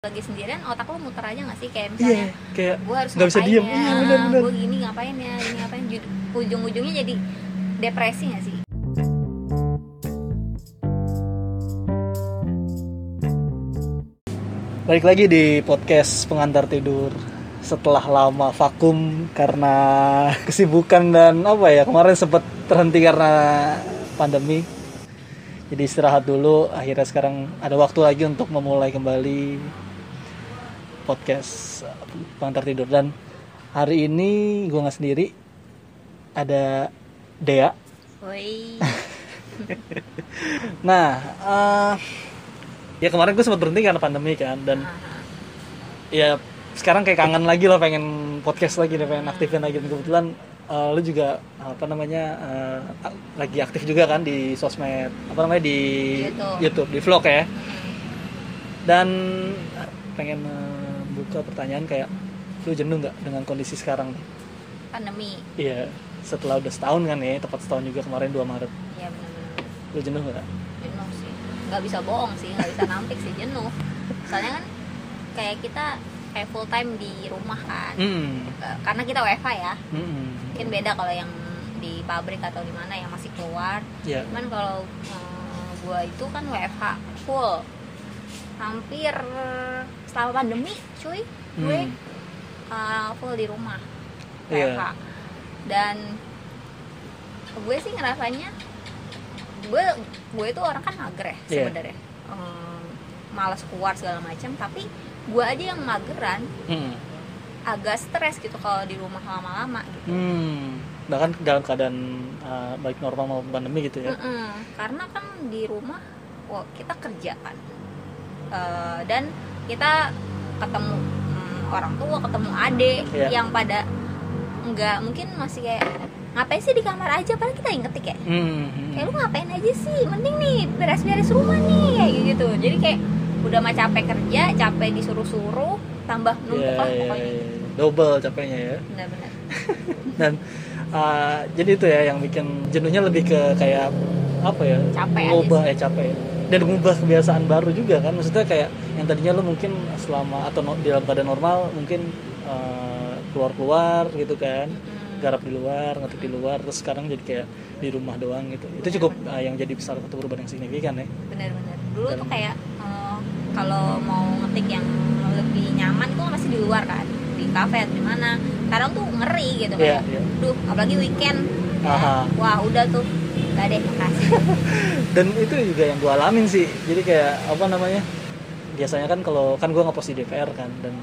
lagi sendirian otak lu muter aja gak sih kayak Iya, misalnya kayak gue harus nggak bisa diem. ya Iya, benar-benar. gue gini ngapain ya ini ngapain Ju- ujung-ujungnya jadi depresi gak sih Balik lagi di podcast pengantar tidur setelah lama vakum karena kesibukan dan apa ya kemarin sempat terhenti karena pandemi. Jadi istirahat dulu. Akhirnya sekarang ada waktu lagi untuk memulai kembali podcast pengantar tidur dan hari ini gue nggak sendiri. Ada Dea. Woi Nah, eh, ya kemarin gue sempat berhenti karena pandemi kan dan ya sekarang kayak kangen lagi lah pengen podcast lagi deh pengen aktifin lagi Dan kebetulan eh, lu juga apa namanya eh, lagi aktif juga kan di sosmed apa namanya di YouTube. di vlog ya dan pengen eh, buka pertanyaan kayak lu jenuh nggak dengan kondisi sekarang nih? Pandemi. Iya setelah udah setahun kan ya tepat setahun juga kemarin 2 Maret. Ya benar-benar. Lu jenuh nggak? Jenuh sih. Nggak bisa bohong sih nggak bisa nampik sih jenuh. Soalnya kan kayak kita kayak full time di rumah kan. Eh, karena kita WFH ya. Hmm. mungkin beda kalau yang di pabrik atau di mana yang masih keluar. Ya. cuman kalau eh, gua itu kan WFH full hampir selama pandemi cuy gue Hmm. eh, full di rumah. WFH dan gue sih ngerasanya gue gue itu orang kan mager ya Iya. sebenarnya Em, malas keluar segala macam tapi gue aja yang mageran Hmm. agak stres gitu kalau di rumah lama-lama gitu Hmm, bahkan dalam keadaan uh, baik normal maupun pandemi gitu ya. Mm-mm. karena kan di rumah wah, kita kerja kan Eh, dan kita ketemu mm, orang tua ketemu adik Iya. yang pada nggak mungkin masih kayak ngapain sih di kamar aja padahal kita yang ngetik ya Hmm. kayak lu ngapain aja sih mending nih beres-beres rumah nih kayak gitu jadi kayak udah mah capek kerja capek disuruh-suruh tambah numpuk Iya, lah iya, pokoknya iya. double capeknya ya. benar-benar Dan uh, jadi itu ya yang bikin jenuhnya lebih ke kayak apa ya? Capek aja ngubah ya capek. ya. Dan ngubah kebiasaan baru juga kan. Maksudnya kayak yang tadinya lu mungkin selama atau no- dalam keadaan normal mungkin uh, keluar-keluar gitu kan. Mm. garap di luar, ngetik di luar, terus sekarang jadi kayak di rumah doang gitu. Itu cukup uh, yang jadi salah satu perubahan yang signifikan ya. benar-benar dulu Dan- tuh kayak eh, kalau mau ngetik yang lebih nyaman itu kan pasti di luar kan di kafe atau di mana sekarang tuh ngeri gitu kayak iya. duh apalagi weekend ya, Aha. wah udah tuh gak deh makasih. Dan itu juga yang gue alamin sih. Jadi kayak apa namanya biasanya kan kalau kan gue ngepost di DPR kan dan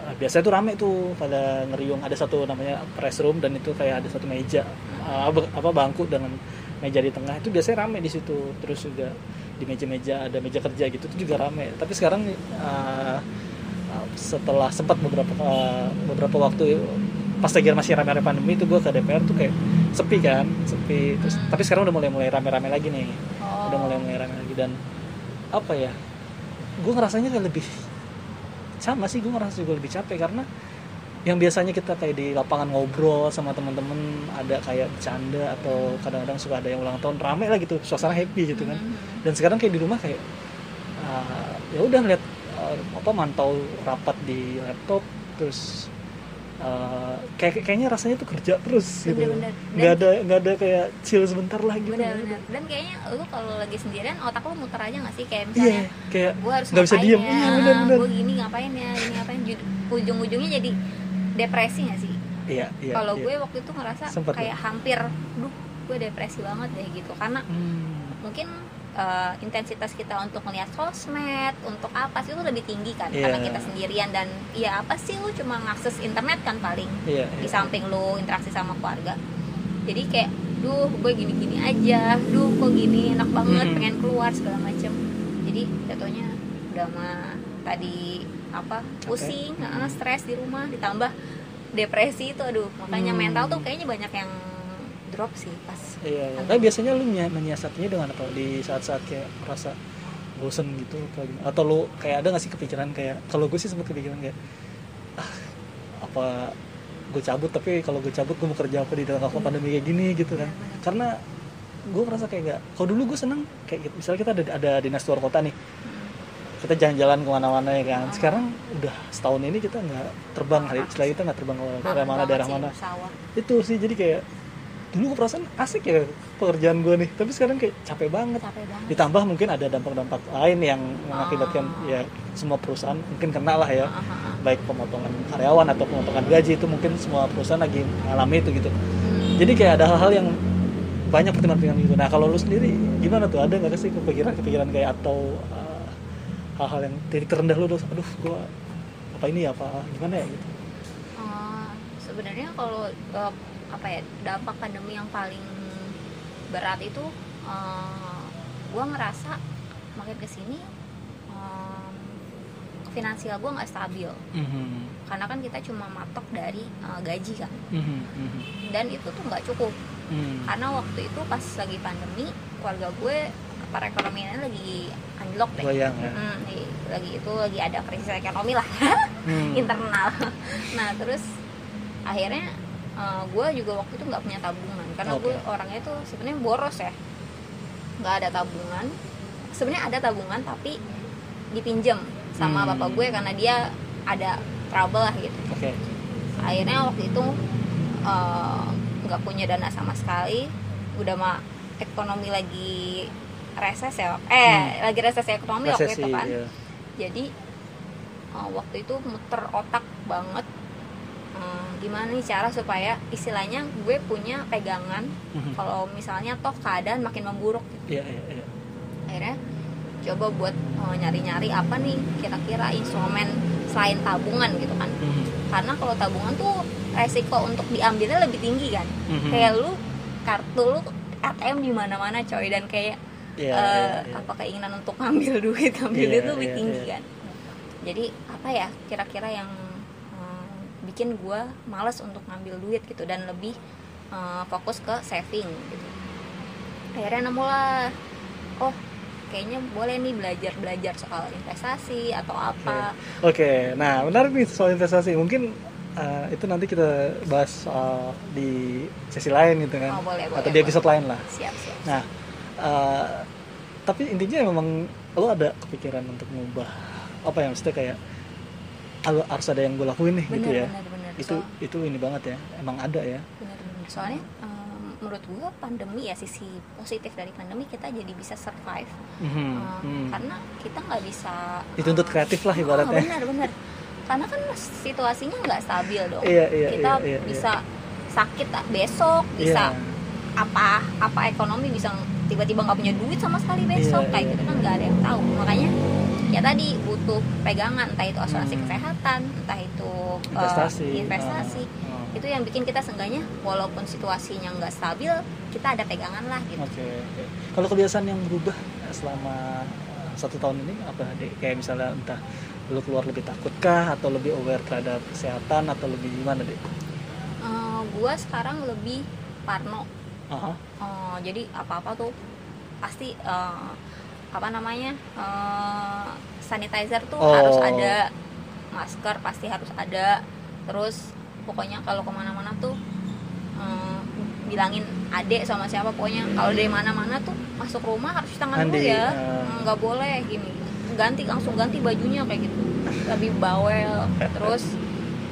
uh, biasanya tuh rame tuh pada ngeriung. Ada satu namanya press room dan itu kayak ada satu meja uh, apa bangku dengan meja di tengah. Itu biasanya rame di situ. Terus juga di meja-meja ada meja kerja gitu itu juga rame. Tapi sekarang uh, setelah sempat beberapa uh, beberapa waktu pas lagi masih rame-rame pandemi itu gue ke DPR tuh kayak sepi kan sepi. Terus Hmm. tapi sekarang udah mulai mulai rame-rame lagi nih. Oh, udah mulai mulai rame lagi. Dan apa ya gue ngerasanya kayak lebih sama sih gue ngerasa juga lebih capek karena yang biasanya kita kayak di lapangan ngobrol sama teman-teman ada kayak bercanda atau kadang-kadang suka ada yang ulang tahun rame lah gitu suasana happy gitu kan. Mhm. dan sekarang kayak di rumah kayak uh, ya udah lihat uh, apa mantau rapat di laptop terus uh, kayak kayaknya rasanya tuh kerja terus gitu Bener-bener. nggak ada nggak ada kayak chill sebentar lah gitu. Benar-benar dan kayaknya lu kalau lagi sendirian otak lu muter aja gak sih? Kayak iya misalnya kayak gue harus nggak bisa diem. ya? Iya benar-benar gue gini ngapain ya? Ini ngapain? Ju- ujung-ujungnya jadi depresi gak sih? Iya iya kalau iya. gue waktu itu ngerasa Sempet kayak hampir duh gue depresi banget deh gitu. Karena Hmm, mungkin eh, intensitas kita untuk melihat sosmed untuk apa sih itu lebih tinggi kan Iya. karena kita sendirian dan ya apa sih lu cuma ngakses internet kan paling iya, di iya. samping lu interaksi sama keluarga jadi kayak duh gue gini-gini aja duh kok gini enak banget Hmm. pengen keluar segala macem jadi jatuhnya udah mah tadi apa pusing Hmm. heeh, stres di rumah ditambah depresi itu aduh makanya Hmm. mental tuh kayaknya banyak yang drop sih pas iya, iya. Tapi biasanya lu menyi- menyiasatinya dengan apa? Di saat-saat kayak merasa bosen gitu atau gimana? atau lu kayak ada gak sih kepikiran kayak kalau gue sih sempat kepikiran kayak ah apa gue cabut tapi kalau gue cabut gue mau kerja apa di dalam apa pandemi kayak gini gitu kan. Benar-benar. karena gue merasa kayak gak kalau dulu gue seneng kayak gitu. Misalnya kita ada ada dinas luar kota nih kita jalan-jalan ke mana-mana ya kan. Sekarang udah setahun ini kita nggak terbang hari setelah kita nggak terbang ke daerah mana daerah mana. itu sih jadi kayak dulu gue perasaan asik ya pekerjaan gue nih tapi sekarang kayak capek banget. Capek banget. Ditambah mungkin ada dampak-dampak lain yang mengakibatkan ya semua perusahaan mungkin kena lah ya. Ah, ah, ah. baik pemotongan karyawan atau pemotongan gaji itu mungkin semua perusahaan lagi mengalami itu gitu. Hmm. jadi kayak ada hal-hal yang banyak pertimbangan gitu. Nah kalau lu sendiri gimana tuh? Ada nggak sih kepikiran-kepikiran kayak atau uh, hal-hal yang titik terendah lu terus aduh gua apa ini ya apa gimana ya gitu? Eh, sebenarnya kalau eh, apa ya dampak pandemi yang paling berat itu eh, gua ngerasa makin ke sini em, finansial gua nggak stabil. Mhm. karena kan kita cuma matok dari eh, gaji kan. Mhm, mhm, dan itu tuh nggak cukup. Mhm. karena waktu itu pas lagi pandemi keluarga gue perekonomiannya lagi anjlok deh. Goyang ya? Hmm, lagi itu lagi ada krisis ekonomi lah. Hmm. internal. Nah terus akhirnya eh, gue juga waktu itu nggak punya tabungan karena Oke. gue orangnya tuh sebenarnya boros ya nggak ada tabungan sebenarnya ada tabungan tapi dipinjam sama Hmm. bapak gue karena dia ada trouble lah gitu oke akhirnya waktu itu eh, nggak punya dana sama sekali udah mah ekonomi lagi reses ya eh lagi reses ekonomi waktu Hmm. resesi itu kan ya. jadi uh, waktu itu muter otak banget uh, gimana nih cara supaya istilahnya gue punya pegangan Mhm. kalau misalnya toh keadaan makin memburuk gitu. iya iya iya akhirnya coba buat uh, nyari-nyari apa nih kira-kira instrumen selain tabungan gitu kan Mhm. karena kalau tabungan tuh resiko untuk diambilnya lebih tinggi kan Mhm. kayak lu kartu lu ATM di mana-mana coy dan kayak Iya, eh, iya, iya. apa keinginan untuk ngambil duit ngambil Iya, duit tuh lebih iya, tinggi iya. kan jadi apa ya kira-kira yang eh, bikin gue males untuk ngambil duit gitu dan lebih eh, fokus ke saving gitu. Akhirnya nemu lah oh kayaknya boleh nih belajar belajar soal investasi atau apa. Oke, nah menarik nih soal investasi. Mungkin uh, itu nanti kita bahas soal di sesi lain gitu kan, Oh, boleh, boleh, atau di episode lain lah. siap siap. Nah, uh, tapi intinya memang lo ada kepikiran untuk mengubah apa yang maksudnya kayak "Ah, harus ada yang gue lakuin nih gitu bener ya. bener bener Itu So- itu ini banget ya, emang ada ya. bener-bener soalnya em, menurut gue pandemi ya sisi positif dari pandemi kita jadi bisa survive Mhm, Em, hmm. karena kita nggak bisa Dituntut em, kreatif lah oh, ibaratnya. benar benar karena kan situasinya nggak stabil dong Iya, iya, kita iya, iya, bisa sakit besok bisa Iya. apa apa ekonomi bisa tiba-tiba nggak punya duit sama sekali besok Iya, kayak iya, gitu kan iya. nggak ada yang tahu makanya ya tadi butuh pegangan entah itu asuransi Hmm. kesehatan entah itu eh, investasi. investasi Ah, ah. itu yang bikin kita seenggaknya walaupun situasinya nggak stabil kita ada pegangan lah gitu Oke, oke. Kalau kebiasaan yang berubah selama uh, satu tahun ini apa deh? Kayak misalnya entah lu keluar lebih takutkah atau lebih aware terhadap kesehatan atau lebih gimana deh? Eh, gua sekarang lebih parno Aha. Eh, jadi apa apa tuh pasti eh, apa namanya eh, sanitizer tuh Oh. harus ada masker pasti harus ada terus pokoknya kalau ke mana-mana tuh eh, bilangin adek sama siapa pokoknya kalau dari mana-mana tuh masuk rumah harus cuci tangan dulu ya eh. nggak boleh gini ganti langsung ganti bajunya kayak gitu lebih bawel terus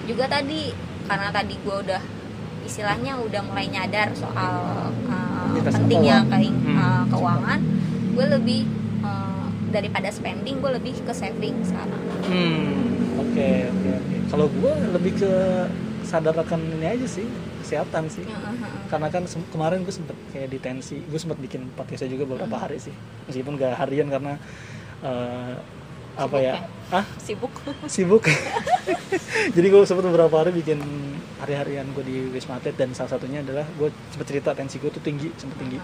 juga tadi karena tadi gue udah istilahnya udah mulai nyadar soal uh, pentingnya Hmm. uh, keuangan gue lebih uh, daripada spending gue lebih ke saving sekarang Hmm, oke, oke, oke. Kalau gue lebih ke sadar akan ini aja sih, kesehatan sih. Karena kan kemarin gue sempet kayak di tensi, gue sempet bikin podcastnya juga beberapa Hmm. hari sih, meskipun gak harian karena eh, apa ya? ya? Ah, sibuk sibuk jadi gue sempet beberapa hari bikin hari-harian gue di Wisma Atlet dan salah satunya adalah gue sempet cerita tensi gue tuh tinggi sempet tinggi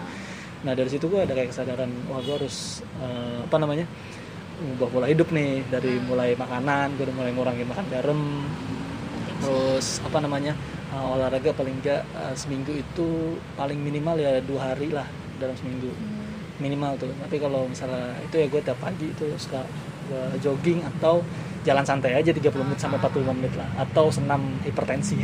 nah dari situ gue ada kayak kesadaran wah gue harus eh, apa namanya mengubah pola hidup nih dari mulai makanan gue udah mulai ngurangin makan garam terus apa namanya eh, olahraga paling enggak eh, seminggu itu paling minimal ya dua hari lah dalam seminggu. Minimal tuh tapi kalau misalnya itu ya gue tiap pagi itu suka jogging atau jalan santai aja 30 menit sampai 45 menit lah atau senam hipertensi.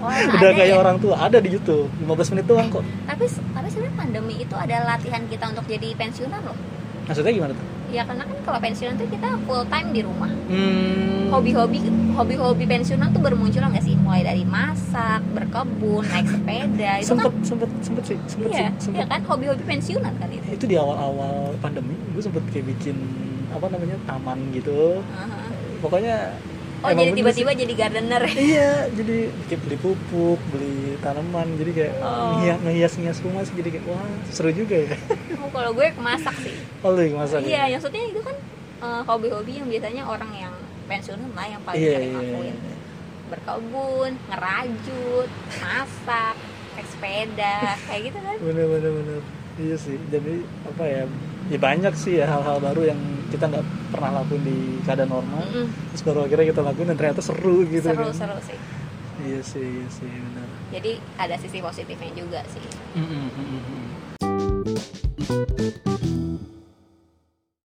Oh, udah kayak ya? orang tua ada di YouTube 15 menit doang kok. Tapi tapi sebenarnya pandemi itu ada latihan kita untuk jadi pensiunan loh. Maksudnya gimana tuh? Ya karena kan kalau pensiunan tuh kita full time di rumah. Hmm. hobi-hobi hobi-hobi pensiunan tuh bermunculan nggak sih? Mulai dari masak berkebun naik sepeda itu sempet kan sempet sempet sih sempet iya, sih sempet. iya kan? Hobi-hobi pensiunan kan itu. Itu di awal-awal pandemi gue sempet kayak bikin apa namanya taman gitu Aha. pokoknya oh jadi tiba-tiba jadi gardener iya jadi beli pupuk beli tanaman jadi kayak Oh. ngehias ngias rumah sih jadi kayak wah seru juga ya oh, kalau gue masak sih oh lu yang masak iya ya? maksudnya itu kan eh, hobi-hobi yang biasanya orang yang pensiunan lah yang paling iya sering iya, lakuin iya. berkebun ngerajut masak naik sepeda kayak gitu kan bener bener bener iya sih jadi apa ya ya banyak sih ya hal-hal baru yang kita nggak pernah lakuin di keadaan normal Mm-mm. terus baru akhirnya kita lakuin dan ternyata seru gitu seru kan. seru sih iya sih iya sih benar jadi ada sisi positifnya juga sih Mm, mm, mm, mm, mm.